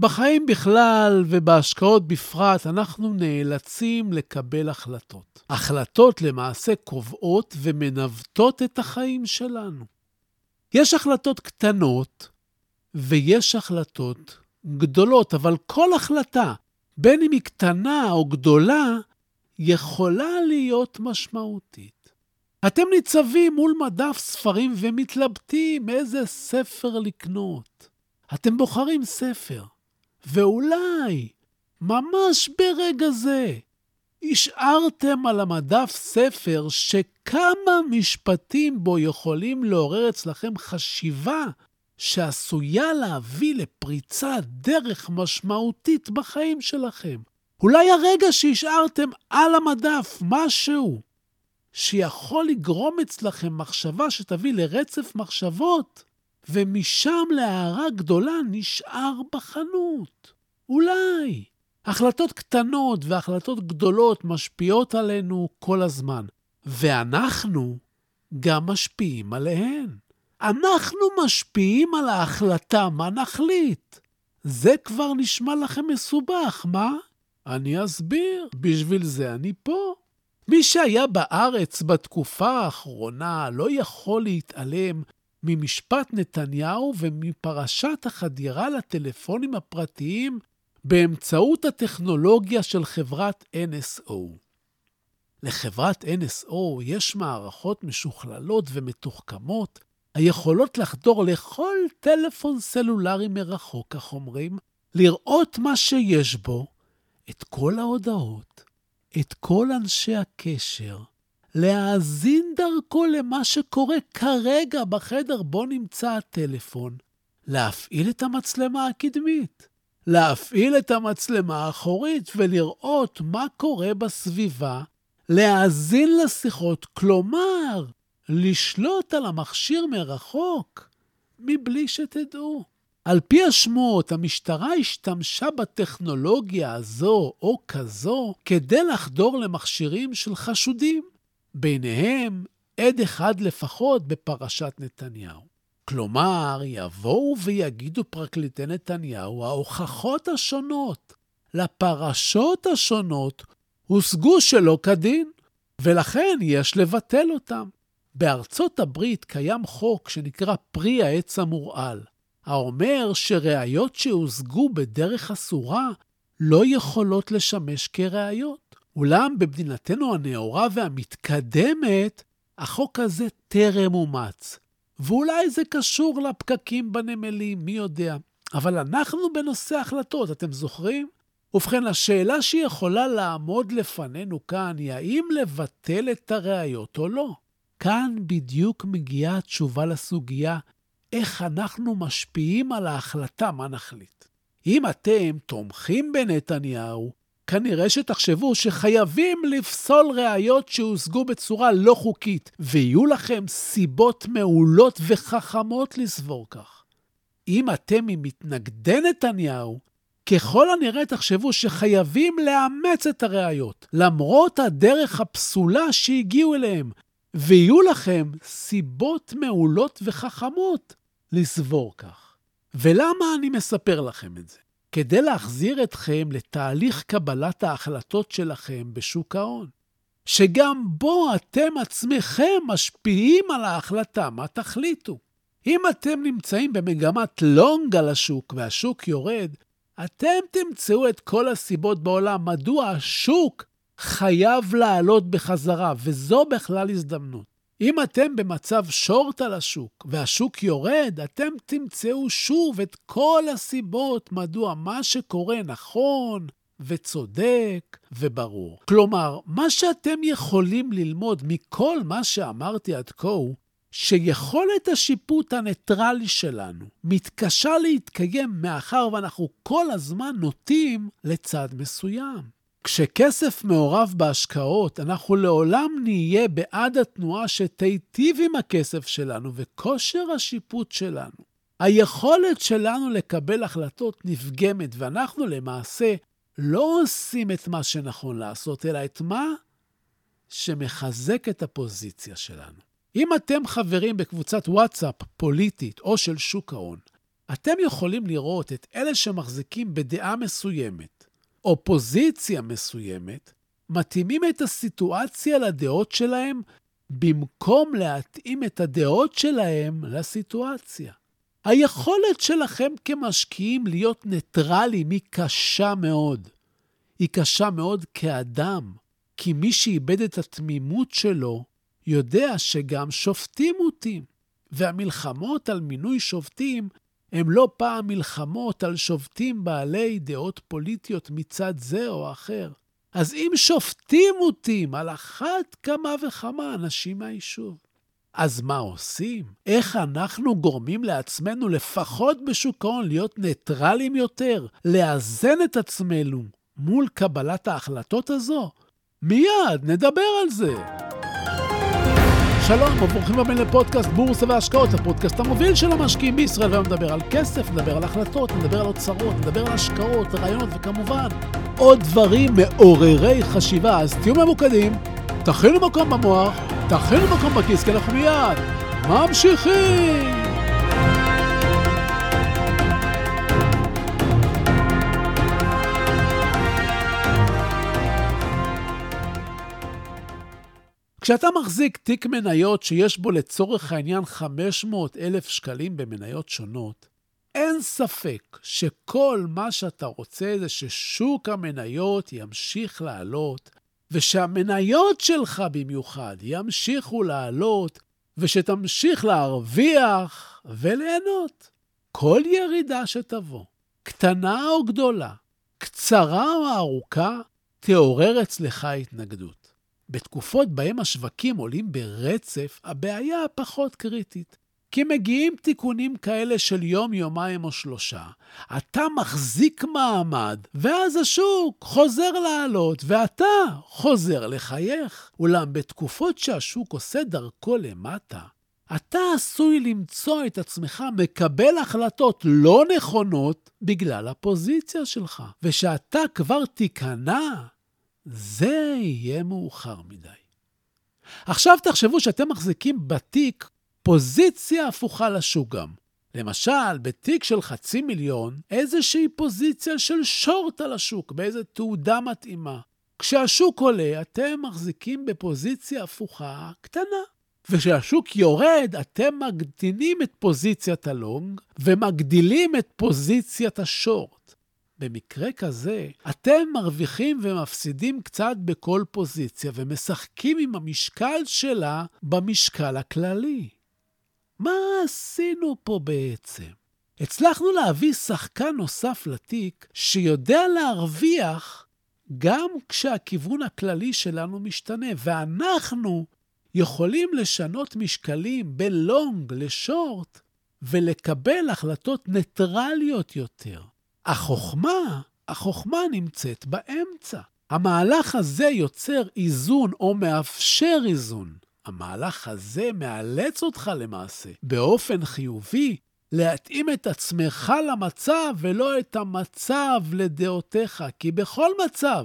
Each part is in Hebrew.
בחיים בכלל ובהשקעות בפרט, אנחנו נאלצים לקבל החלטות. החלטות למעשה קובעות ומנווטות את החיים שלנו. יש החלטות קטנות ויש החלטות גדולות, אבל כל החלטה, בין אם היא קטנה או גדולה, יכולה להיות משמעותית. אתם ניצבים מול מדף ספרים ומתלבטים איזה ספר לקנות. אתם בוחרים ספר. ואולי, ממש ברגע זה, השארתם על המדף ספר שכמה משפטים בו יכולים לעורר אצלכם חשיבה שעשויה להביא לפריצת דרך משמעותית בחיים שלכם. אולי הרגע שהשארתם על המדף משהו שיכול לגרום אצלכם מחשבה שתביא לרצף מחשבות ומשם להערה גדולה נשאר בחנות. אולי. החלטות קטנות והחלטות גדולות משפיעות עלינו כל הזמן, ואנחנו גם משפיעים עליהן. אנחנו משפיעים על ההחלטה מה נחליט. זה כבר נשמע לכם מסובך, מה? אני אסביר, בשביל זה אני פה. מי שהיה בארץ בתקופה האחרונה לא יכול להתעלם ממשפט נתניהו ומפרשת החדירה לטלפונים הפרטיים באמצעות הטכנולוגיה של חברת NSO. לחברת NSO יש מערכות משוכללות ומתוחכמות היכולות לחדור לכל טלפון סלולרי מרחוק, כך אומרים, לראות מה שיש בו, את כל ההודעות, את כל אנשי הקשר, להאזין דרכו למה שקורה כרגע בחדר בו נמצא הטלפון, להפעיל את המצלמה הקדמית, להפעיל את המצלמה האחורית ולראות מה קורה בסביבה, להאזין לשיחות, כלומר, לשלוט על המכשיר מרחוק, מבלי שתדעו. על פי השמועות, המשטרה השתמשה בטכנולוגיה הזו או כזו כדי לחדור למכשירים של חשודים. ביניהם עד אחד לפחות בפרשת נתניהו. כלומר, יבואו ויגידו פרקליטי נתניהו, ההוכחות השונות לפרשות השונות הושגו שלא כדין, ולכן יש לבטל אותם. בארצות הברית קיים חוק שנקרא פרי העץ המורעל, האומר שראיות שהושגו בדרך אסורה לא יכולות לשמש כראיות. אולם במדינתנו הנאורה והמתקדמת, החוק הזה טרם אומץ. ואולי זה קשור לפקקים בנמלים, מי יודע. אבל אנחנו בנושא החלטות, אתם זוכרים? ובכן, השאלה שיכולה לעמוד לפנינו כאן היא האם לבטל את הראיות או לא. כאן בדיוק מגיעה התשובה לסוגיה איך אנחנו משפיעים על ההחלטה מה נחליט. אם אתם תומכים בנתניהו, כנראה שתחשבו שחייבים לפסול ראיות שהושגו בצורה לא חוקית, ויהיו לכם סיבות מעולות וחכמות לסבור כך. אם אתם ממתנגדי נתניהו, ככל הנראה תחשבו שחייבים לאמץ את הראיות, למרות הדרך הפסולה שהגיעו אליהם, ויהיו לכם סיבות מעולות וחכמות לסבור כך. ולמה אני מספר לכם את זה? כדי להחזיר אתכם לתהליך קבלת ההחלטות שלכם בשוק ההון, שגם בו אתם עצמכם משפיעים על ההחלטה מה תחליטו. אם אתם נמצאים במגמת לונג על השוק והשוק יורד, אתם תמצאו את כל הסיבות בעולם מדוע השוק חייב לעלות בחזרה, וזו בכלל הזדמנות. אם אתם במצב שורט על השוק והשוק יורד, אתם תמצאו שוב את כל הסיבות מדוע מה שקורה נכון וצודק וברור. כלומר, מה שאתם יכולים ללמוד מכל מה שאמרתי עד כה הוא שיכולת השיפוט הניטרלי שלנו מתקשה להתקיים מאחר ואנחנו כל הזמן נוטים לצד מסוים. כשכסף מעורב בהשקעות, אנחנו לעולם נהיה בעד התנועה שתיטיב עם הכסף שלנו וכושר השיפוט שלנו. היכולת שלנו לקבל החלטות נפגמת, ואנחנו למעשה לא עושים את מה שנכון לעשות, אלא את מה שמחזק את הפוזיציה שלנו. אם אתם חברים בקבוצת וואטסאפ פוליטית או של שוק ההון, אתם יכולים לראות את אלה שמחזיקים בדעה מסוימת, או פוזיציה מסוימת, מתאימים את הסיטואציה לדעות שלהם, במקום להתאים את הדעות שלהם לסיטואציה. היכולת שלכם כמשקיעים להיות ניטרליים היא קשה מאוד. היא קשה מאוד כאדם, כי מי שאיבד את התמימות שלו, יודע שגם שופטים מוטים. והמלחמות על מינוי שופטים הם לא פעם מלחמות על שופטים בעלי דעות פוליטיות מצד זה או אחר. אז אם שופטים מוטים על אחת כמה וכמה אנשים מהיישוב, אז מה עושים? איך אנחנו גורמים לעצמנו, לפחות בשוק ההון, להיות ניטרלים יותר, לאזן את עצמנו מול קבלת ההחלטות הזו? מיד, נדבר על זה. שלום וברוכים הבאים לפודקאסט בורסה והשקעות, הפודקאסט המוביל של המשקיעים בישראל. והיום נדבר על כסף, נדבר על החלטות, נדבר על אוצרות, נדבר על השקעות, רעיונות וכמובן עוד דברים מעוררי חשיבה. אז תהיו ממוקדים, תכינו מקום במוח, תכינו מקום בכיס, כי אנחנו מיד ממשיכים! כשאתה מחזיק תיק מניות שיש בו לצורך העניין 500 אלף שקלים במניות שונות, אין ספק שכל מה שאתה רוצה זה ששוק המניות ימשיך לעלות, ושהמניות שלך במיוחד ימשיכו לעלות, ושתמשיך להרוויח וליהנות. כל ירידה שתבוא, קטנה או גדולה, קצרה או ארוכה, תעורר אצלך התנגדות. בתקופות בהן השווקים עולים ברצף, הבעיה פחות קריטית. כי מגיעים תיקונים כאלה של יום, יומיים או שלושה, אתה מחזיק מעמד, ואז השוק חוזר לעלות, ואתה חוזר לחייך. אולם בתקופות שהשוק עושה דרכו למטה, אתה עשוי למצוא את עצמך מקבל החלטות לא נכונות בגלל הפוזיציה שלך, ושאתה כבר תיכנע זה יהיה מאוחר מדי. עכשיו תחשבו שאתם מחזיקים בתיק פוזיציה הפוכה לשוק גם. למשל, בתיק של חצי מיליון, איזושהי פוזיציה של שורט על השוק, באיזו תעודה מתאימה. כשהשוק עולה, אתם מחזיקים בפוזיציה הפוכה קטנה. וכשהשוק יורד, אתם מקטינים את פוזיציית הלונג ומגדילים את פוזיציית השורט. במקרה כזה, אתם מרוויחים ומפסידים קצת בכל פוזיציה ומשחקים עם המשקל שלה במשקל הכללי. מה עשינו פה בעצם? הצלחנו להביא שחקן נוסף לתיק שיודע להרוויח גם כשהכיוון הכללי שלנו משתנה, ואנחנו יכולים לשנות משקלים בין לונג לשורט ולקבל החלטות ניטרליות יותר. החוכמה, החוכמה נמצאת באמצע. המהלך הזה יוצר איזון או מאפשר איזון. המהלך הזה מאלץ אותך למעשה, באופן חיובי, להתאים את עצמך למצב ולא את המצב לדעותיך, כי בכל מצב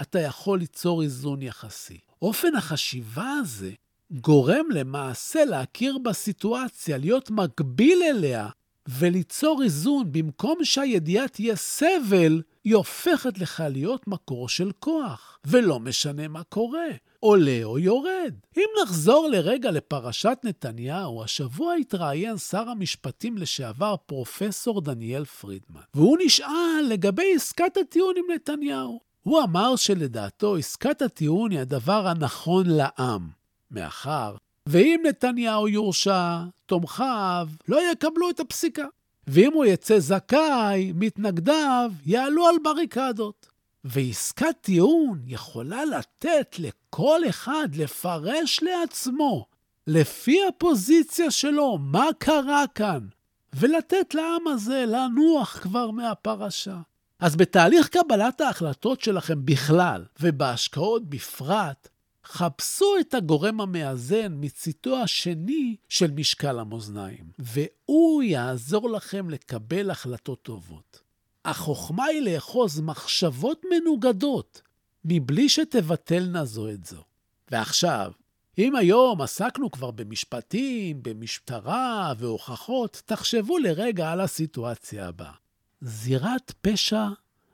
אתה יכול ליצור איזון יחסי. אופן החשיבה הזה גורם למעשה להכיר בסיטואציה, להיות מקביל אליה, וליצור איזון, במקום שהידיעה תהיה סבל, היא הופכת לך להיות מקור של כוח, ולא משנה מה קורה, עולה או יורד. אם נחזור לרגע לפרשת נתניהו, השבוע התראיין שר המשפטים לשעבר פרופסור דניאל פרידמן, והוא נשאל לגבי עסקת הטיעון עם נתניהו. הוא אמר שלדעתו עסקת הטיעון היא הדבר הנכון לעם, מאחר ואם נתניהו יורשע, תומכיו לא יקבלו את הפסיקה. ואם הוא יצא זכאי, מתנגדיו יעלו על בריקדות. ועסקת טיעון יכולה לתת לכל אחד לפרש לעצמו, לפי הפוזיציה שלו, מה קרה כאן, ולתת לעם הזה לנוח כבר מהפרשה. אז בתהליך קבלת ההחלטות שלכם בכלל, ובהשקעות בפרט, חפשו את הגורם המאזן מציתו השני של משקל המאזניים, והוא יעזור לכם לקבל החלטות טובות. החוכמה היא לאחוז מחשבות מנוגדות, מבלי שתבטלנה זו את זו. ועכשיו, אם היום עסקנו כבר במשפטים, במשטרה והוכחות, תחשבו לרגע על הסיטואציה הבאה. זירת פשע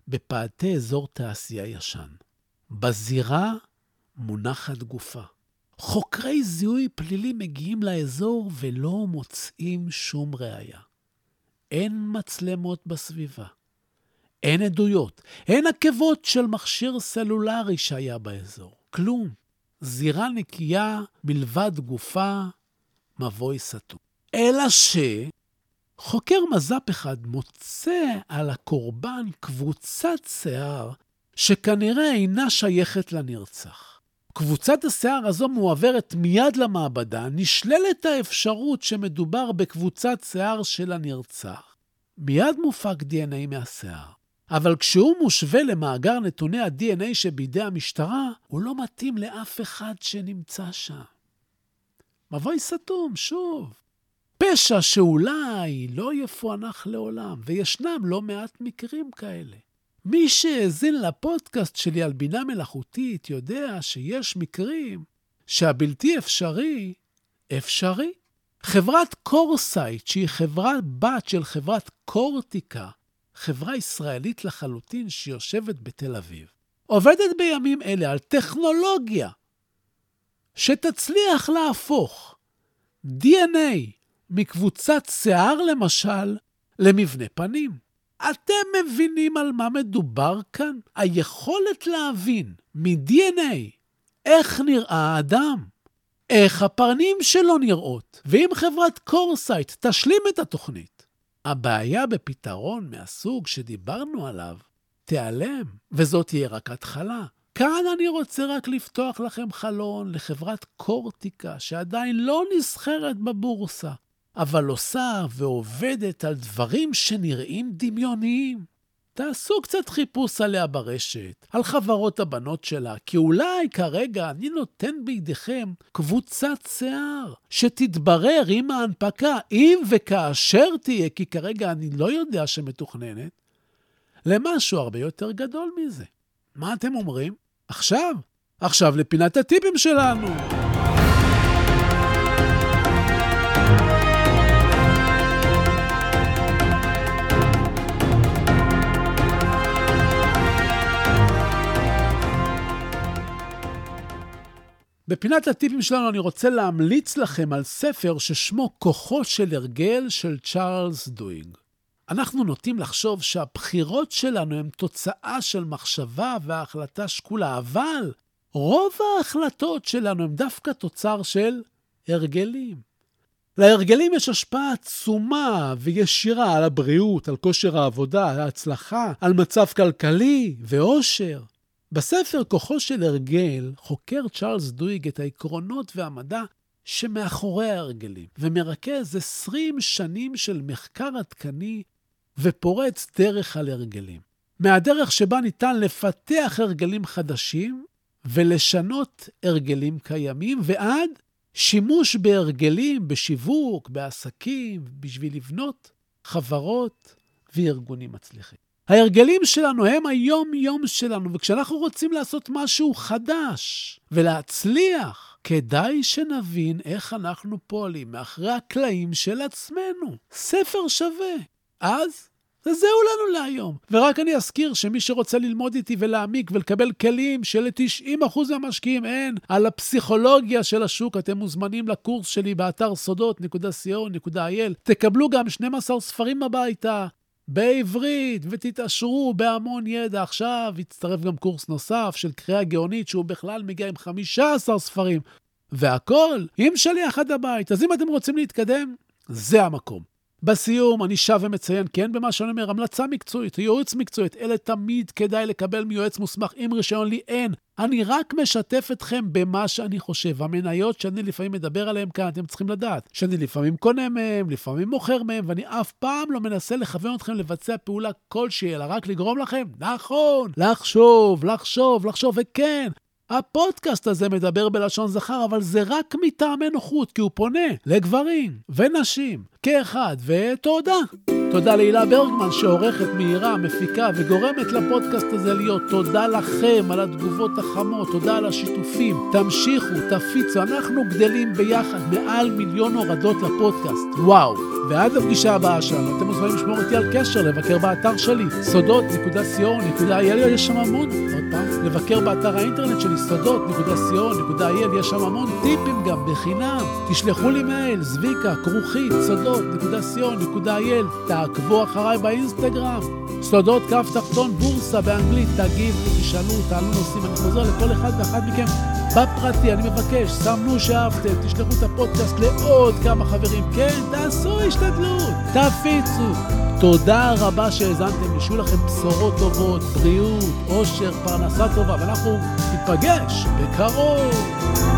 בפאתי אזור תעשייה ישן. בזירה מונחת גופה. חוקרי זיהוי פלילי מגיעים לאזור ולא מוצאים שום ראייה. אין מצלמות בסביבה. אין עדויות, אין עקבות של מכשיר סלולרי שהיה באזור. כלום. זירה נקייה מלבד גופה, מבוי סתום. אלא שחוקר מז"פ אחד מוצא על הקורבן קבוצת שיער שכנראה אינה שייכת לנרצח. קבוצת השיער הזו מועברת מיד למעבדה, נשללת האפשרות שמדובר בקבוצת שיער של הנרצח. מיד מופק דנ"א מהשיער. אבל כשהוא מושווה למאגר נתוני ה-DNA שבידי המשטרה, הוא לא מתאים לאף אחד שנמצא שם. מבוי סתום, שוב. פשע שאולי לא יפוענח לעולם, וישנם לא מעט מקרים כאלה. מי שהאזין לפודקאסט שלי על בינה מלאכותית יודע שיש מקרים שהבלתי אפשרי, אפשרי. חברת Corsight, שהיא חברת בת של חברת Cortica, חברה ישראלית לחלוטין שיושבת בתל אביב, עובדת בימים אלה על טכנולוגיה שתצליח להפוך DNA מקווצת שיער, למשל, למבנה פנים. אתם מבינים על מה מדובר כאן? היכולת להבין מ-DNA איך נראה האדם, איך הפנים שלו נראות, ואם חברת Corsight תשלים את התוכנית, הבעיה בפתרון מהסוג שדיברנו עליו תיעלם, וזאת תהיה רק התחלה. כאן אני רוצה רק לפתוח לכם חלון לחברת קורטיקה, שעדיין לא נסחרת בבורסה, אבל עושה ועובדת על דברים שנראים דמיוניים. תעשו קצת חיפוש עליה ברשת, על חברות הבנות שלה, כי אולי כרגע אני נותן בידיכם קבוצת שיער, שתתברר עם ההנפקה, אם וכאשר תהיה, כי כרגע אני לא יודע שמתוכננת, למשהו הרבה יותר גדול מזה. מה אתם אומרים? עכשיו, עכשיו לפינת הטיפים שלנו. בפינת הטיפים שלנו אני רוצה להמליץ לכם על ספר ששמו כוחו של הרגל של צ'ארלס דויג. אנחנו נוטים לחשוב שהבחירות שלנו הן תוצאה של מחשבה והחלטה שקולה, אבל רוב ההחלטות שלנו הן דווקא תוצר של הרגלים. להרגלים יש השפעה עצומה וישירה על הבריאות, על כושר העבודה, על ההצלחה, על מצב כלכלי ואושר. בספר כוחו של הרגל חוקר צ'ארלס דויג את העקרונות והמדע שמאחורי ההרגלים, ומרכז 20 שנים של מחקר עדכני ופורץ דרך על הרגלים. מהדרך שבה ניתן לפתח הרגלים חדשים ולשנות הרגלים קיימים, ועד שימוש בהרגלים בשיווק, בעסקים, בשביל לבנות חברות וארגונים מצליחים. ההרגלים שלנו הם היום-יום שלנו, וכשאנחנו רוצים לעשות משהו חדש ולהצליח, כדאי שנבין איך אנחנו פועלים מאחורי הקלעים של עצמנו. ספר שווה. אז זהו לנו להיום. ורק אני אזכיר שמי שרוצה ללמוד איתי ולהעמיק ולקבל כלים של-90% מהמשקיעים אין על הפסיכולוגיה של השוק, אתם מוזמנים לקורס שלי באתר סודות.co.il. תקבלו גם 12 ספרים הביתה, בעברית, ותתעשרו בהמון ידע. עכשיו יצטרף גם קורס נוסף של קריאה גאונית, שהוא בכלל מגיע עם 15 ספרים. והכול עם שליח עד הבית. אז אם אתם רוצים להתקדם, זה המקום. בסיום, אני שב ומציין, כן, במה שאני אומר, המלצה מקצועית, ייעוץ מקצועית, אלה תמיד כדאי לקבל מיועץ מוסמך עם רישיון, לי אין. אני רק משתף אתכם במה שאני חושב. המניות שאני לפעמים מדבר עליהן כאן, אתם צריכים לדעת, שאני לפעמים קונה מהן, לפעמים מוכר מהן, ואני אף פעם לא מנסה לכוון אתכם לבצע פעולה כלשהי, אלא רק לגרום לכם, נכון, לחשוב, לחשוב, לחשוב, וכן, הפודקאסט הזה מדבר בלשון זכר, אבל זה רק מטעמי נוחות, כי הוא פונה לגברים ונשים כאחד, ותודה. תודה להילה ברגמן שעורכת, מהירה, מפיקה וגורמת לפודקאסט הזה להיות. תודה לכם על התגובות החמות, תודה על השיתופים. תמשיכו, תפיצו, אנחנו גדלים ביחד מעל מיליון הורדות לפודקאסט. וואו. ועד הפגישה הבאה שלנו, אתם מוזמנים לשמור איתי על קשר, לבקר באתר שלי, סודות.co.il, יש שם המון, עוד פעם, לבקר באתר האינטרנט שלי, סודות.co.il, יש שם המון טיפים גם, בחינם. תשלחו לי מייל, זביקה, כרוכית, סודות.co.il, תעקבו אחריי באינסטגרם. סודות כף תחתון בורסה באנגלית, תגיבו, תשאלו, תעלו נושאים, אני חוזר לכל אחד ואחת מכם בפרטי, אני מבקש, סמנו שאהבתם, תשלחו את הפודקאסט לעוד כמה חברים. כן, תעשו השתדלות, תפיצו. תודה רבה שהאזנתם, ישו לכם בשורות טובות, בריאות, עושר, פרנסה טובה, ואנחנו ניפגש בקרוב.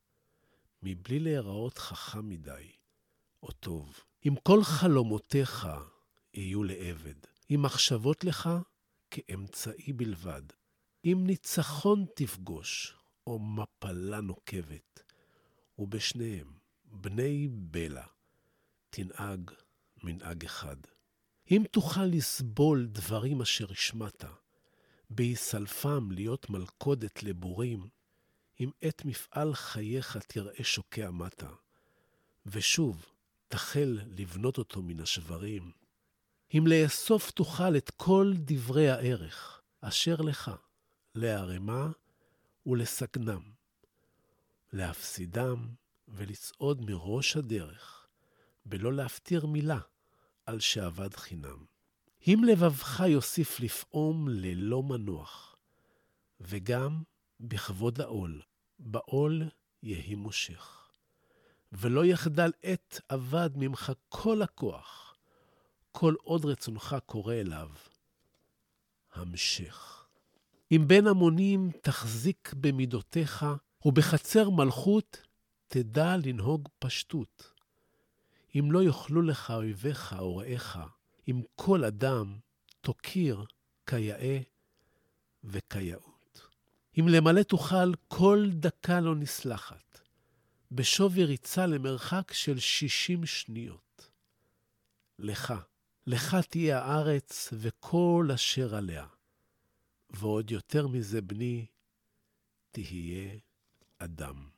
מבלי להיראות חכם מדי, או טוב. אם כל חלומותיך יהיו לעבד, אם מחשבות לך כאמצעי בלבד, אם ניצחון תפגוש, או מפלה נוקבת, ובשניהם, בני בלע, תנהג מנהג אחד. אם תוכל לסבול דברים אשר השמעת, בהיסלפם להיות מלכודת לבורים, אם את מפעל חייך תראה שוקע מטה, ושוב תחל לבנות אותו מן השברים, אם לאסוף תוכל את כל דברי הערך אשר לך, להרמה ולסגנם, להפסידם ולצעוד מראש הדרך, בלא להפטיר מילה על שאבד חינם. אם לבבך יוסיף לפעום ללא מנוח, וגם בכבוד העול, בעול יהי מושך. ולא יחדל עת אבד ממך כל הכוח, כל עוד רצונך קורא אליו. המשך. אם בין המונים תחזיק במידותיך, ובחצר מלכות תדע לנהוג פשטות. אם לא יאכלו לך אויביך או רעיך, אם כל אדם תוקיר כיאה וכיאות. אם למלא תוכל כל דקה לא נסלחת, בשווי ריצה למרחק של שישים שניות. לך, לך תהיה הארץ וכל אשר עליה. ועוד יותר מזה, בני, תהיה אדם.